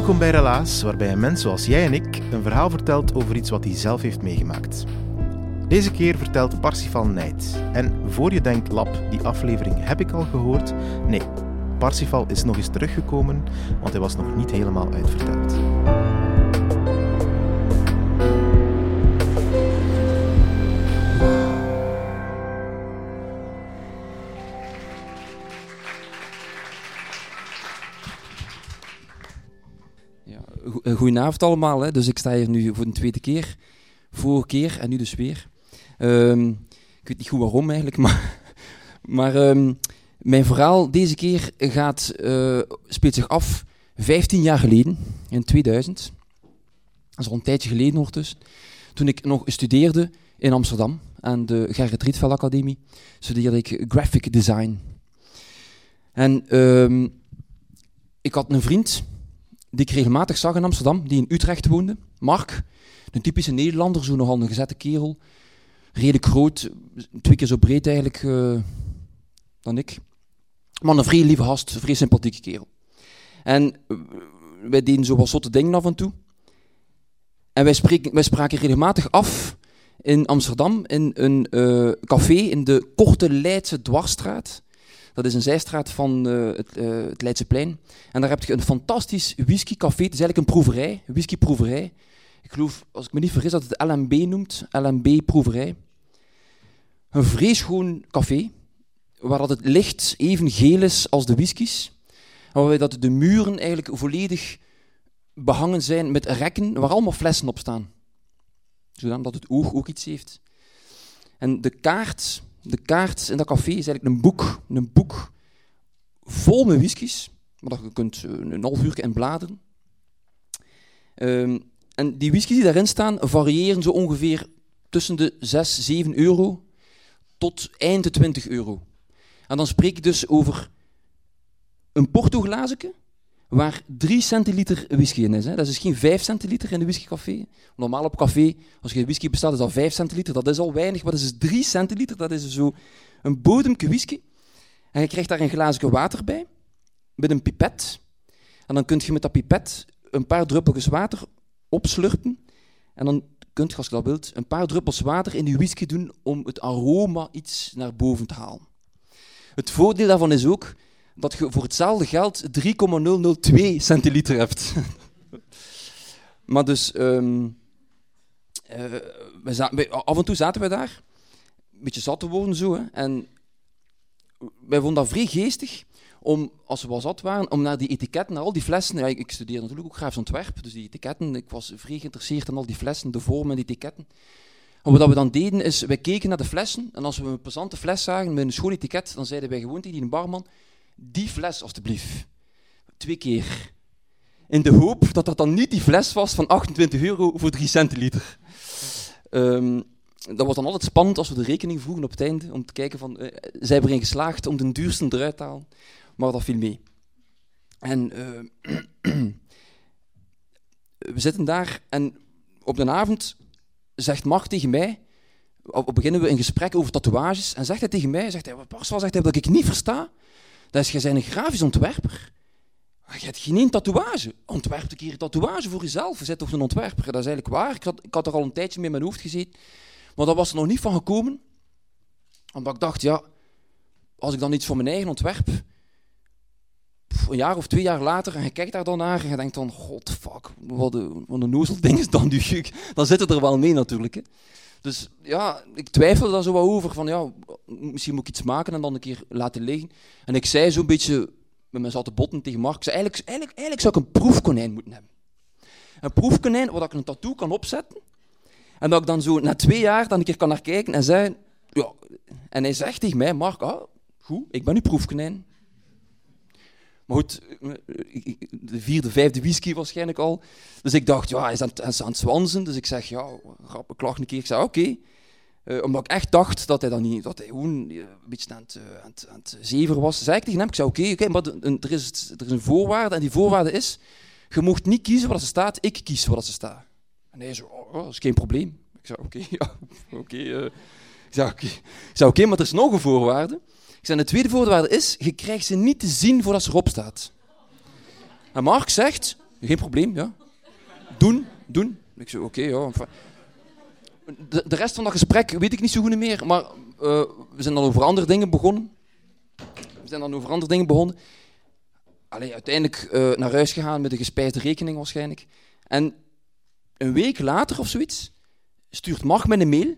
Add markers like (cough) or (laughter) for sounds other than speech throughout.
Welkom bij Relaas, waarbij een mens zoals jij en ik een verhaal vertelt over iets wat hij zelf heeft meegemaakt. Deze keer vertelt Parsifal Nijt. En voor je denkt, lap, die aflevering heb ik al gehoord. Nee, Parsifal is nog eens teruggekomen, want hij was nog niet helemaal uitverteld. Goedenavond allemaal. Hè. Dus ik sta hier nu voor de tweede keer. Vorige keer en nu dus weer. Ehm, ik weet niet goed waarom eigenlijk, (laughs) maar, maar ehm, mijn verhaal deze keer gaat, eh, speelt zich af 15 jaar geleden, in 2000. Dat is al een tijdje geleden ondertussen. Toen ik nog studeerde in Amsterdam aan de Gerrit Rietveld Academie, studeerde ik graphic design. En ehm, ik had een vriend die ik regelmatig zag in Amsterdam, die in Utrecht woonde. Mark, een typische Nederlander, zo nogal een gezette kerel. Redelijk groot, twee keer zo breed eigenlijk eh, dan ik. Maar een vrij lieve gast, een vrij sympathieke kerel. En eh, wij deden zo wat zotte dingen af en toe. En wij, spreken, wij spraken regelmatig af in Amsterdam in een eh, café in de Korte Leidse Dwarsstraat. Dat is een zijstraat van eh, het, eh, het Leidseplein. En daar heb je een fantastisch whiskycafé. Het is eigenlijk een proeverij, een whiskyproeverij. Ik geloof, als ik me niet vergis, dat het LMB noemt. LMB Proeverij. Een vreeschoon café, waar dat het licht even geel is als de whiskies. Waarbij dat de muren eigenlijk volledig behangen zijn met rekken waar allemaal flessen op staan. Zodat het oog ook iets heeft. En de kaart, de kaart in dat café is eigenlijk een boek, een boek vol met whiskies, dat je kunt eh, een half uur in bladeren. Ehm, en die whiskies die daarin staan, variëren zo ongeveer tussen de 6, 7 euro tot eind de 20 euro. En dan spreek ik dus over een portoglazenke waar 3 centiliter whisky in is. Hè. Dat is dus geen 5 centiliter in de whiskycafé. Normaal op café, als je whisky bestelt, is dat 5 centiliter. Dat is al weinig, maar dat is dus 3 centiliter. Dat is zo een bodemke whisky. En je krijgt daar een glazen water bij, met een pipet. En dan kun je met dat pipet een paar druppeltjes water opslurpen. En dan kun je, als je dat wilt, een paar druppels water in die whisky doen om het aroma iets naar boven te halen. Het voordeel daarvan is ook dat je voor hetzelfde geld 3,002 centiliter hebt. (laughs) maar dus, ehm, eh, wij za- wij- af en toe zaten wij daar, een beetje zat te worden zo, hè, en wij vonden dat vrij geestig om, als we wel zat waren, om naar die etiketten, naar al die flessen, ja, ik, ik studeer natuurlijk ook grafisch ontwerp, dus die etiketten, ik was vrij geïnteresseerd in al die flessen, de vormen en etiketten. En wat we dan deden, is, wij keken naar de flessen, en als we een plezante fles zagen met een schoon etiket, dan zeiden wij gewoon tegen die barman, die fles alstublieft. Twee keer. In de hoop dat dat dan niet die fles was van 28 euro voor 3 centiliter. Ehm, dat was dan altijd spannend als we de rekening vroegen op het einde, om te kijken van, eh, zijn erin geslaagd om de duurste eruit te halen? Maar dat viel mee. En eh, (clears throat) we zitten daar en op de avond zegt Mark tegen mij, op, beginnen we een gesprek over tatoeages, en zegt hij tegen mij, zegt hij, zegt hij, dat ik niet versta, dat jij bent een grafisch ontwerper, je hebt geen tatoeage. Ontwerp een keer een tatoeage voor jezelf. Je bent toch een ontwerper? Dat is eigenlijk waar. Ik had, ik had er al een tijdje mee in mijn hoofd gezeten. Maar dat was er nog niet van gekomen. Omdat ik dacht, ja, als ik dan iets voor mijn eigen ontwerp, een jaar of twee jaar later, en je kijkt daar dan naar en je denkt dan, god fuck, wat een, een nozel ding is dan nu. (laughs) Dan zit het er wel mee natuurlijk. Hè. Dus ja, ik twijfelde daar zo wat over, van ja, misschien moet ik iets maken en dan een keer laten liggen. En ik zei zo'n beetje met mijn zatte botten tegen Mark, zei, eigenlijk, eigenlijk, eigenlijk zou ik een proefkonijn moeten hebben. Een proefkonijn waar ik een tattoo kan opzetten. En dat ik dan zo na twee jaar dan een keer kan naar kijken en zei, ja. En hij zegt tegen mij, Mark, ah, goed, ik ben nu proefkonijn. Maar goed, de vierde, vijfde whisky waarschijnlijk al. Dus ik dacht, ja, hij is aan, aan het zwansen. Dus ik zeg, ja, grappig, klacht een keer. Ik zei, oké. Uh, omdat ik echt dacht dat hij dan niet, dat hij gewoon een beetje aan het, het, zever was. Zei ik tegen hem, ik zei, oké, maar er is, er is een voorwaarde. En die voorwaarde is, je mocht niet kiezen wat ze staat, ik kies wat ze staat. En hij zei, oh, dat is geen probleem. Ik zei, oké, (laughs) ja, oké. Uh. ik zei, oké, maar er is nog een voorwaarde. Ik zei, de tweede voorwaarde is, je krijgt ze niet te zien voordat ze erop staat. En Mark zegt, geen probleem, ja. Doen, doen. Ik zei, oké, ja. De, de, rest van dat gesprek weet ik niet zo goed meer, maar uh, we zijn dan over andere dingen begonnen. We zijn dan over andere dingen begonnen. Allee, uiteindelijk uh, naar huis gegaan met een gespijsde rekening waarschijnlijk. En een week later of zoiets stuurt Mark mij een mail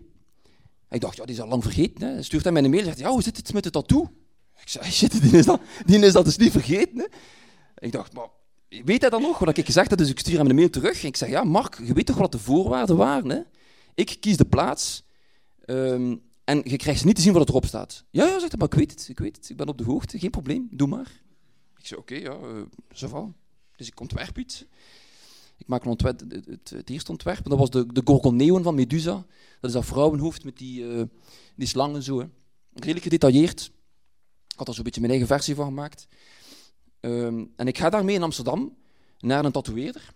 ik dacht, ja, die is al lang vergeten. Hè. Stuurt hij mij een mail en zegt, ja, hoe zit het met de tattoo? Ik zei, shit, die is dat, die is dat dus niet vergeten. Hè. Ik dacht, maar weet hij dan nog wat ik gezegd heb? Dus ik stuur hem een mail terug. Ik zeg, ja, Mark, je weet toch wat de voorwaarden waren? Hè? Ik kies de plaats um, en je krijgt ze niet te zien wat erop staat. Ja, ja, zegt hij, maar ik weet het, ik ben op de hoogte, geen probleem, doe maar. Ik zei, oké, ja, uh, Dus ik ontwerp iets. Ik maak ontwerp, het, eerste ontwerp. dat was de, de Gorgoneon van Medusa. Dat is dat vrouwenhoofd met die, uh, die slangen zo. Hè. Redelijk gedetailleerd. Ik had er zo'n beetje mijn eigen versie van gemaakt. Um, en ik ga daarmee in Amsterdam naar een tatoeëerder.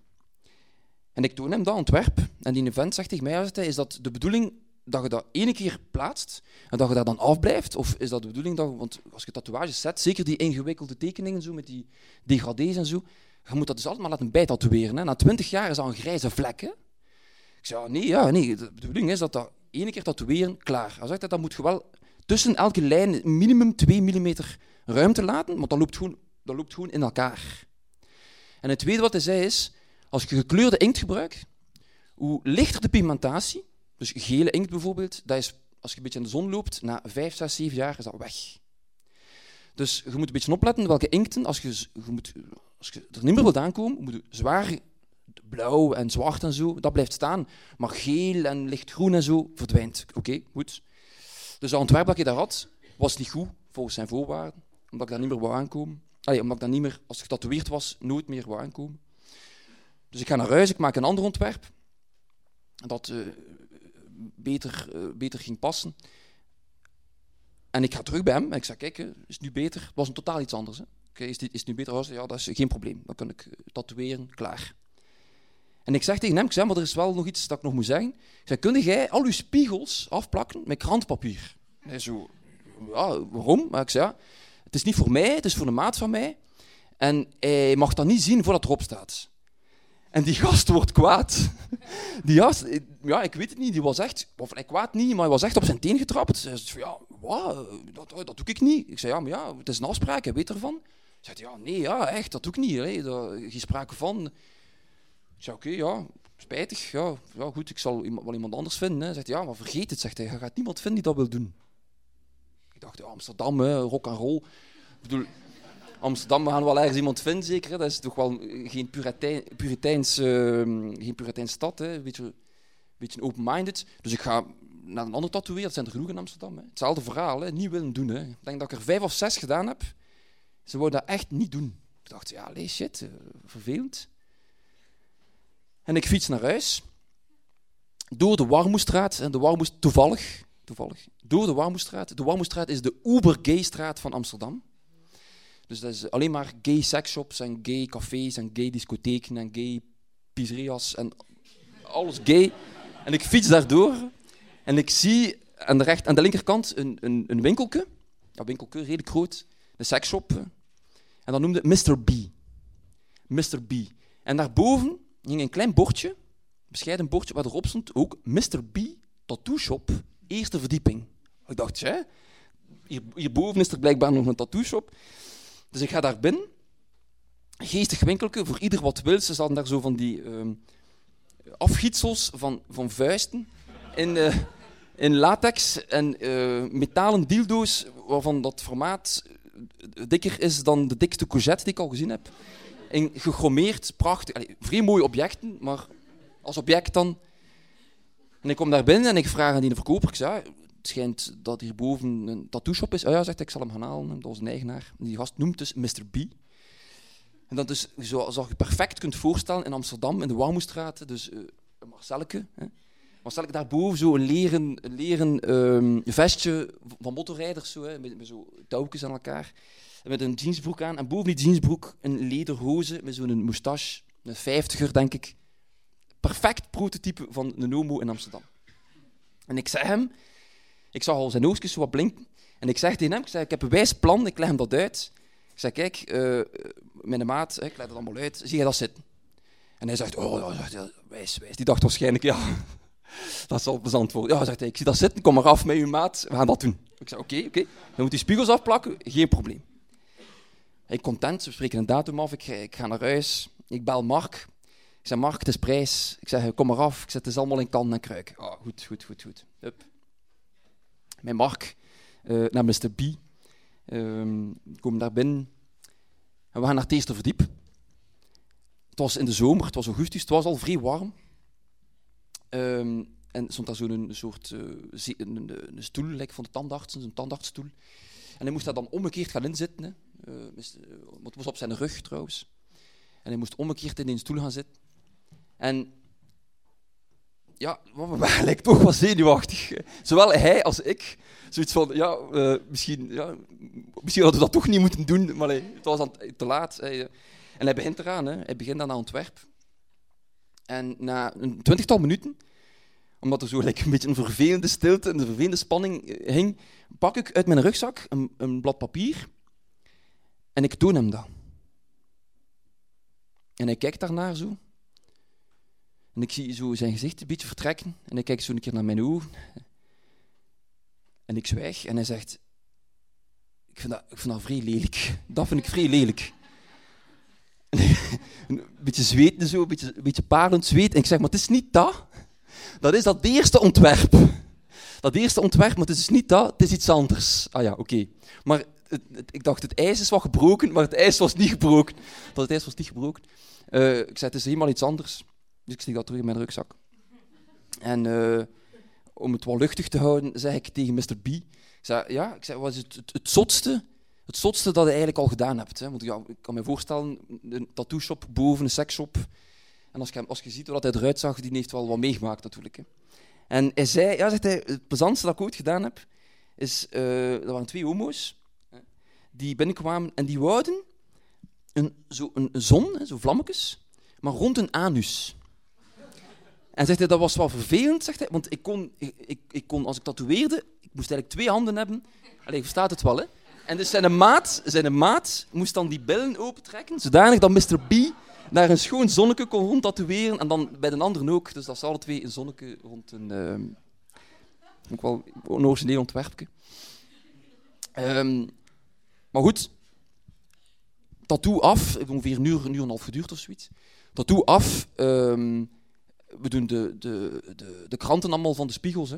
En ik toon hem dat ontwerp. En die event zegt tegen mij, is dat de bedoeling dat je dat ene keer plaatst en dat je daar dan afblijft? Of is dat de bedoeling dat, want als je tatoeages zet, zeker die ingewikkelde tekeningen zo, met die degradés en zo, je moet dat dus altijd maar laten bijtatoeëren. Na twintig jaar is dat een grijze vlek. Ik zei, nee, ja, nee, de bedoeling is dat dat ene keer tatoeëren, klaar. Hij zegt dat, dan moet je wel tussen elke lijn minimum 2 mm ruimte laten, want dat loopt gewoon, dat loopt gewoon in elkaar. En het tweede wat hij zei is, als je gekleurde inkt gebruikt, hoe lichter de pigmentatie, dus gele inkt bijvoorbeeld, dat is, als je een beetje in de zon loopt, na 5, 6, 7 jaar is dat weg. Dus je moet een beetje opletten welke inkten, als je, je moet, als je er niet meer wilt aankomen, moet je zwaar blauw en zwart en zo, dat blijft staan. Maar geel en lichtgroen en zo verdwijnt. Oké, goed. Dus dat ontwerp dat je daar had, was niet goed, volgens zijn voorwaarden. Omdat ik daar niet meer wou aankomen. Allee, omdat ik daar niet meer, als getatoeëerd was, nooit meer wou aankomen. Dus ik ga naar huis, ik maak een ander ontwerp. Dat uh, beter, uh, beter ging passen. En ik ga terug bij hem en ik zeg, kijk, is het nu beter? Het was een totaal iets anders. Is, dit, is het nu beter? Ja, dat is geen probleem. Dan kan ik eh, tatoeëren, klaar. En ik zeg tegen hem, ik zeg, maar er is wel nog iets dat ik nog moet zeggen. Ik zeg, kun jij al uw spiegels afplakken met krantpapier? Hij zo, ja, waarom? Maar ik zeg, ja, het is niet voor mij, het is voor een maat van mij. En hij mag dat niet zien voordat erop staat. En die gast wordt kwaad. (laughs) Die gast, ja, ik weet het niet, die was echt, of hij kwaad niet, maar hij was echt op zijn teen getrapt. Hij zei, ja, wat, dat, dat doe ik niet. Ik zei, ja, maar ja, het is een afspraak, hij weet ervan. Zei, ja, nee, ja, echt, dat ik niet. Hè. Daar, geen sprake van. Ik zei, oké, ja, spijtig, ja, ja, goed, ik zal wel iemand anders vinden. Hij zegt, ja, maar vergeet het, zegt hij, je gaat niemand vinden die dat wil doen. Ik dacht, Amsterdam, rock and roll. Bedoel, Amsterdam, we gaan wel ergens iemand vinden, zeker. Hè? Dat is toch wel geen Puritein, Puriteins, uh, geen Puriteins stad, hè? Een beetje, beetje open-minded. Dus ik ga naar een ander tatoeëer, dat zijn er genoeg in Amsterdam. Hè? Hetzelfde verhaal, hè? niet willen doen. Hè? Ik denk dat ik er vijf of zes gedaan heb. Ze wilden dat echt niet doen. Ik dacht, ja, lees shit, uh, vervelend. En ik fiets naar huis. Door de Warmoestraat. En de Warmoest, toevallig, toevallig. Door de Warmoestraat. De Warmoestraat is de uber-gay straat van Amsterdam. Dus dat is alleen maar gay sexshops en gay cafés en gay discotheken en gay pizzeria's en alles gay. En ik fiets daardoor en ik zie aan de, recht, aan de linkerkant een, een, een winkelke. Dat winkelke, redelijk groot. Een seksshop. En dat noemde Mr. B. Mr. B. En daarboven hing een klein bordje, bescheiden bordje, waar erop stond ook Mr. B Tattoo Shop, eerste verdieping. Ik dacht, hè, hier, hierboven is er blijkbaar nog een tattoo shop. Dus ik ga daar binnen. Geestig winkelke, voor ieder wat wil. Ze hadden daar zo van die ehm, afgietsels van, van vuisten in, eh, in latex en eh, metalen dildo's, waarvan dat formaat dikker is dan de dikste courgette die ik al gezien heb. En gegommeerd, prachtig. Allee, vrij mooie objecten, maar als object dan. En ik kom daar binnen en ik vraag aan die verkoper, ik zeg, ja, het schijnt dat hierboven een tattoo shop is. Oh ja, zegt hij, ik zal hem gaan halen. Dat was een eigenaar. Die gast noemt dus Mr. B. En dat is, zoals je perfect kunt voorstellen, in Amsterdam, in de Warmoestraat, dus uh, een Marcelke. Hè. Marcelke, daarboven zo een leren, leren um, vestje van motorrijders, zo, hè, met, met zo touwtjes aan elkaar. En met een jeansbroek aan. En boven die jeansbroek een lederhoze met zo'n moustache. Een vijftiger, denk ik. Perfect prototype van een homo in Amsterdam. En ik zei hem, ik zag al zijn oogjes wat blinken. En ik zeg tegen hem, ik, zeg, ik heb een wijs plan, ik leg hem dat uit. Ik zeg, kijk, uh, mijn maat, ik leg het allemaal uit, zie je dat zitten? En hij zegt, oh, wijs, wijs. Die dacht waarschijnlijk, ja, dat zal plezant worden. Ja, zegt hij, ik zie dat zitten, kom maar af met uw maat, we gaan dat doen. Ik zeg, oké, oké, je moet die spiegels afplakken, geen probleem. Hij content, we spreken een datum af, ik, ik ga naar huis, ik bel Mark. Ik zeg, Mark, het is prijs. Ik zeg, kom maar af, ik zet het allemaal in kan en kruik. Oh, goed, goed, goed, goed. Hup met Mark uh, naar Mr. B. Um, we komen daar binnen en we gaan naar het verdiep. Het was in de zomer, het was augustus, het was al vrij warm. Um, en stond daar zo'n soort uh, een, een, stoel, like van de tandarts, een tandartsstoel. En hij moest daar dan omgekeerd gaan inzitten. Hè. Uh, het was op zijn rug trouwens. En hij moest omgekeerd in een stoel gaan zitten. En ja, we (laughs) waren toch wat zenuwachtig. Zowel hij als ik. Zoiets van, ja, misschien, ja, misschien hadden we dat toch niet moeten doen, maar het was te laat. En hij begint eraan, hè. hij begint dan aan Antwerp. En na een twintigtal minuten, omdat er zo een beetje een vervelende stilte en een vervelende spanning eh, hing, pak ik uit mijn rugzak een, een blad papier en ik toon hem dat. En hij kijkt daarnaar zo. En ik zie zo zijn gezicht een beetje vertrekken. En ik kijk zo een keer naar mijn ogen. En ik zwijg. En hij zegt... Ik vind dat, ik vind dat vrij lelijk. Dat vind ik vrij lelijk. (laughs) een beetje zweten zo, een beetje, een beetje parelend zweet. En ik zeg, maar het is niet dat. Dat is dat eerste ontwerp. Dat eerste ontwerp, maar het is niet dat, het is iets anders. Ah ja, oké. Maar ik dacht, het ijs is wat gebroken, maar het ijs was niet gebroken. Dat het ijs was niet gebroken. Uh, ik zei, het is helemaal iets anders. Dus ik steek dat terug in mijn rugzak. En uh, om het wat luchtig te houden, zeg ik tegen Mr. B. Ik zei, ja, ik zei, wat is het, het zotste het zotste dat je eigenlijk al gedaan hebt. Hè? Want ik kan me voorstellen, een tattoo shop boven een seksshop. En als je, als je ziet hoe hij eruit zag, die heeft wel wat meegemaakt natuurlijk. Hè? En hij zei, ja, zegt hij, het plezantste dat ik ooit gedaan heb, is, uh, dat waren twee homo's, hè, die binnenkwamen en die wouden een, zo een zon, zo vlammetjes, maar rond een anus. En zegt hij, dat was wel vervelend, zegt hij, want ik kon, ik, ik kon als ik tatoeëerde, ik moest eigenlijk twee handen hebben. Allee, verstaat het wel, hè? En dus zijn maat, zijn maat moest dan die billen opentrekken, zodanig dat Mr. B naar een schoon zonneke kon rond tatoeëren en dan bij de anderen ook. Dus dat is alle twee een zonneke rond een... Uh, ook wel een origineel ontwerpje. Um, maar goed, tattoo af, ongeveer een uur, een en een half geduurd of zoiets. Tattoo af, um, we doen de, de, de, de, kranten allemaal van de spiegels. Hè.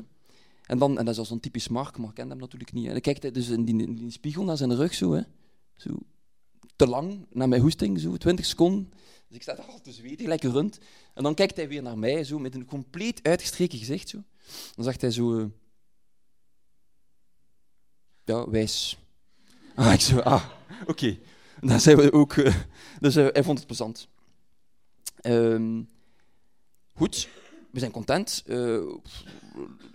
En, dan, en dat is zo'n typisch Mark, maar ik ken hem natuurlijk niet. En dan kijkt hij dus in die, in spiegel naar zijn rug zo, hè. zo te lang, naar mijn hoesting, zo 20 seconden. Dus ik sta daar al te zweten, lekker rund. En dan kijkt hij weer naar mij, zo, met een compleet uitgestreken gezicht. Zo. Dan zegt hij zo... Uh, ja, wijs. Ah, ik zo, ah, oké. Dan zijn we ook... Uh, dus uh, hij vond het plezant. Um, Goed, we zijn content. Uh,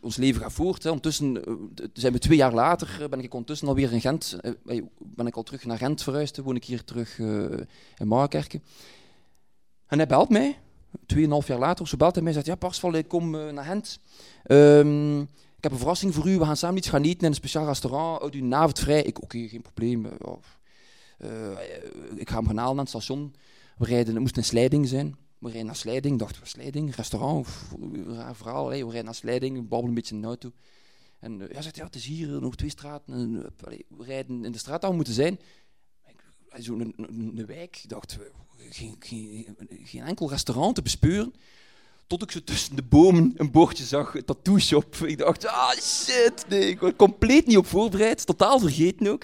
ons leven gaat voort. Hè. Ondertussen uh, zijn we twee jaar later, ben ik ondertussen alweer in Gent. Ben ik al terug naar Gent verhuisd. Woon ik hier terug in Maakerken. En hij belt mij. Tweeënhalf jaar later, zo belt hij mij zegt, ja Parsval, ik kom naar Gent. Um, ik heb een verrassing voor u. We gaan samen iets gaan eten in een speciaal restaurant. Houdt u een avond vrij? Ik, oké, geen probleem. ik ga hem gaan halen aan het station. We rijden, het moest een slijding zijn. We rijden naar Slijding, dachten we Slijding, restaurant, raar verhaal. Hè. We rijden naar Slijding, we babbelen een beetje in de auto. En uh, ja, zegt, ja, het is hier nog twee straten. En, we rijden in de straat waar we moeten zijn. Zo'n een, een, wijk, ik dacht, geen, geen, geen enkel restaurant te bespeuren. Tot ik zo tussen de bomen een bordje zag, een tattoo shop. Ik dacht, ah shit, nee, ik was compleet niet op voorbereid, totaal vergeten ook.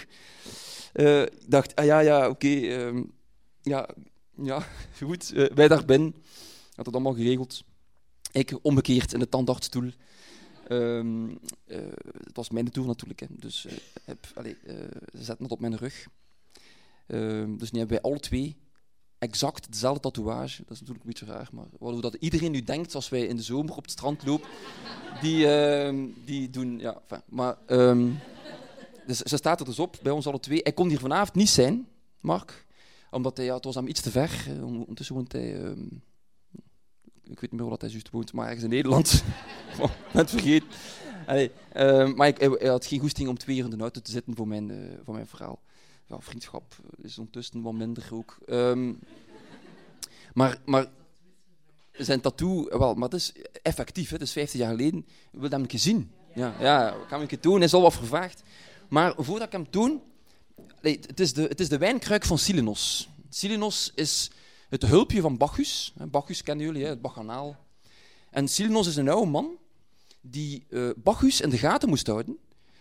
Ik dacht, ah ja, ja, oké, ehm, ja, ja, (laughs) goed. Uh, wij daar binnen. Had het allemaal geregeld. Ik omgekeerd in de tandartsstoel. Um, het was mijn tour natuurlijk. Hè. Dus uh, heb, allez, ze zetten het op mijn rug. Um, dus nu hebben wij alle twee exact dezelfde tatoeage. Dat is natuurlijk een beetje raar, maar waardoor dat iedereen nu denkt als wij in de zomer op het strand lopen, die, uh, die doen, ja, maar dus ze staat er dus op bij ons alle twee. Hij kon hier vanavond niet zijn, Mark omdat hij, ja, het was hem iets te ver. Ondertussen woont hij... Um, ik weet niet meer waar hij juist woont, maar ergens in Nederland. (laughs) Net vergeten. Allee, uh, maar ik, hij, had geen goesting om twee uur in de auto te zitten voor mijn, voor mijn verhaal. Ja, vriendschap is ondertussen wat minder ook. Um, maar, maar zijn tattoo, wel, maar het is effectief, hè, is 15 jaar geleden. We wilden hem gezien. Ja, ja, kan ik het doen? Hij is al wat vervaagd. Maar voordat ik hem toon, het, is de, het is de wijnkruik van Silenos. Silenos is het hulpje van Bacchus. Bacchus kennen jullie, het Bacchanal. En Silenos is een oude man die uh, Bacchus in de gaten moest houden.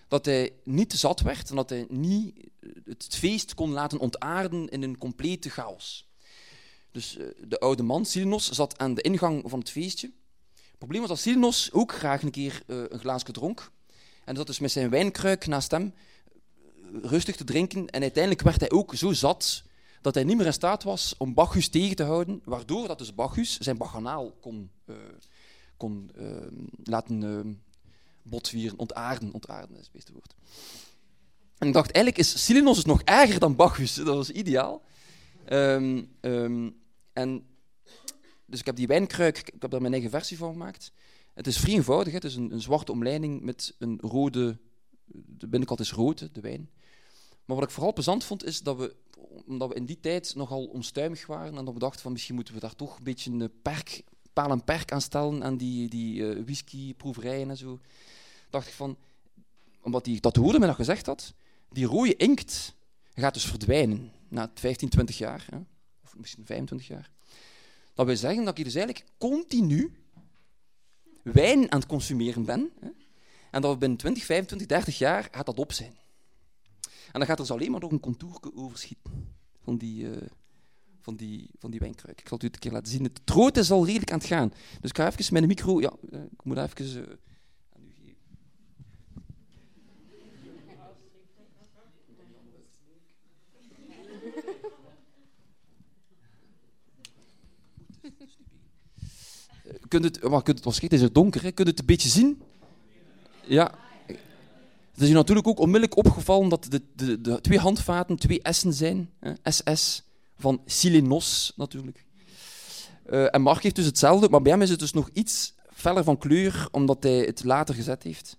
Dat hij niet te zat werd en dat hij niet het feest kon laten ontaarden in een complete chaos. Dus uh, de oude man, Silenos, zat aan de ingang van het feestje. Het probleem was dat Silenos ook graag een keer een glaasje dronk. En dat dus met zijn wijnkruik naast hem rustig te drinken. En uiteindelijk werd hij ook zo zat dat hij niet meer in staat was om Bacchus tegen te houden, waardoor dat dus Bacchus zijn baganaal kon, uh, kon uh, laten uh, botvieren, ontaarden. Ontaarden is beste woord. En ik dacht, eigenlijk is Silenos dus nog erger dan Bacchus. Dat was ideaal. Um, um, en dus ik heb die wijnkruik, ik heb daar mijn eigen versie van gemaakt. Het is vrij eenvoudig. Het is een, een zwarte omleiding met een rode... De binnenkant is rood, de wijn. Maar wat ik vooral plezant vond, is dat we, omdat we in die tijd nogal onstuimig waren en dat we dachten van misschien moeten we daar toch een beetje een perk, paal en perk aan stellen aan die, die uh, whiskyproeverijen en zo, dacht ik van, omdat die dat hoorde mij nog gezegd had, die rode inkt gaat dus verdwijnen na 15, 20 jaar, hè, of misschien 25 jaar. Dat wil zeggen dat ik dus eigenlijk continu wijn aan het consumeren ben. Hè, en dat we binnen 20, 25, 30 jaar gaat dat op zijn. En dan gaat er dus alleen maar nog een contour overschieten van die, uh, van, die, van die wijnkruik. Ik zal het u een keer laten zien. Het rood is al redelijk aan het gaan. Dus ik ga even de micro... Ja, uh, ik moet even... Uh, u kunt het, maar kunt het, het is donker, hè? kunt het een beetje zien? Ja, het is je natuurlijk ook onmiddellijk opgevallen dat de, de, de twee handvaten twee S'en zijn. SS van Silenos natuurlijk. Uh, en Mark heeft dus hetzelfde, maar bij hem is het dus nog iets feller van kleur, omdat hij het later gezet heeft.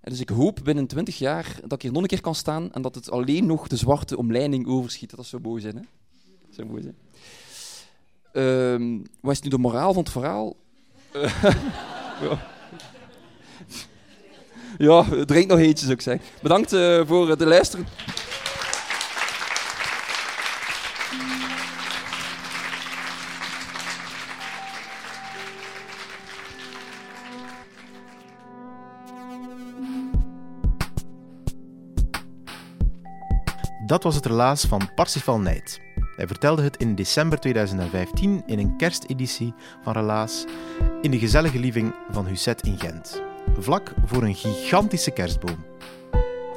En dus ik hoop binnen 20 jaar dat ik hier nog een keer kan staan en dat het alleen nog de zwarte omleiding overschiet. Dat zou mooi zijn, hè? Dat mooi zijn. Uh, wat is nu de moraal van het verhaal? (laughs) Ja. Ja, drink nog eentje, zou ik zeggen. Bedankt uh, voor het luisteren. Dat was het relaas van Parsifal Nijt. Hij vertelde het in december 2015 in een kersteditie van Relaas in de gezellige living van Husset in Gent vlak voor een gigantische kerstboom.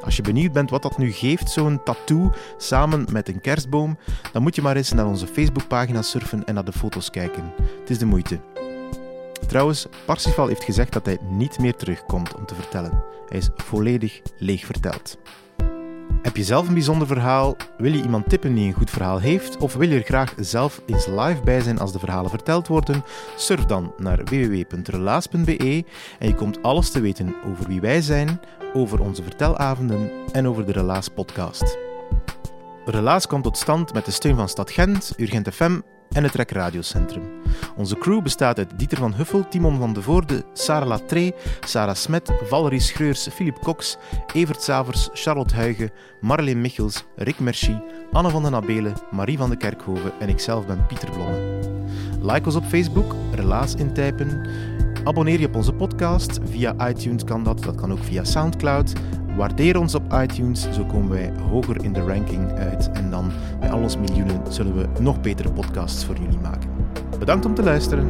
Als je benieuwd bent wat dat nu geeft, zo'n tattoo samen met een kerstboom, dan moet je maar eens naar onze Facebookpagina surfen en naar de foto's kijken. Het is de moeite. Trouwens, Parsifal heeft gezegd dat hij niet meer terugkomt om te vertellen. Hij is volledig leeg verteld. Heb je zelf een bijzonder verhaal? Wil je iemand tippen die een goed verhaal heeft? Of wil je er graag zelf eens live bij zijn als de verhalen verteld worden? Surf dan naar www.relaas.be en je komt alles te weten over wie wij zijn, over onze vertelavonden en over de Relaas podcast. Relaas komt tot stand met de steun van Stad Gent, Urgent FM en het Rek Radiocentrum. Onze crew bestaat uit Dieter van Huffel, Timon van de Voorde, Sarah Latré, Sarah Smet, Valerie Schreurs, Philip Cox, Evert Savers, Charlotte Huigen, Marleen Michels, Rick Merci, Anne van den Abelen, Marie van de Kerkhoven en ikzelf ben Pieter Blomme. Like ons op Facebook, Relaas intypen. Abonneer je op onze podcast. Via iTunes kan dat, dat kan ook via Soundcloud. Waardeer ons op iTunes, zo komen wij hoger in de ranking uit. En dan, bij al ons miljoenen, zullen we nog betere podcasts voor jullie maken. Bedankt om te luisteren.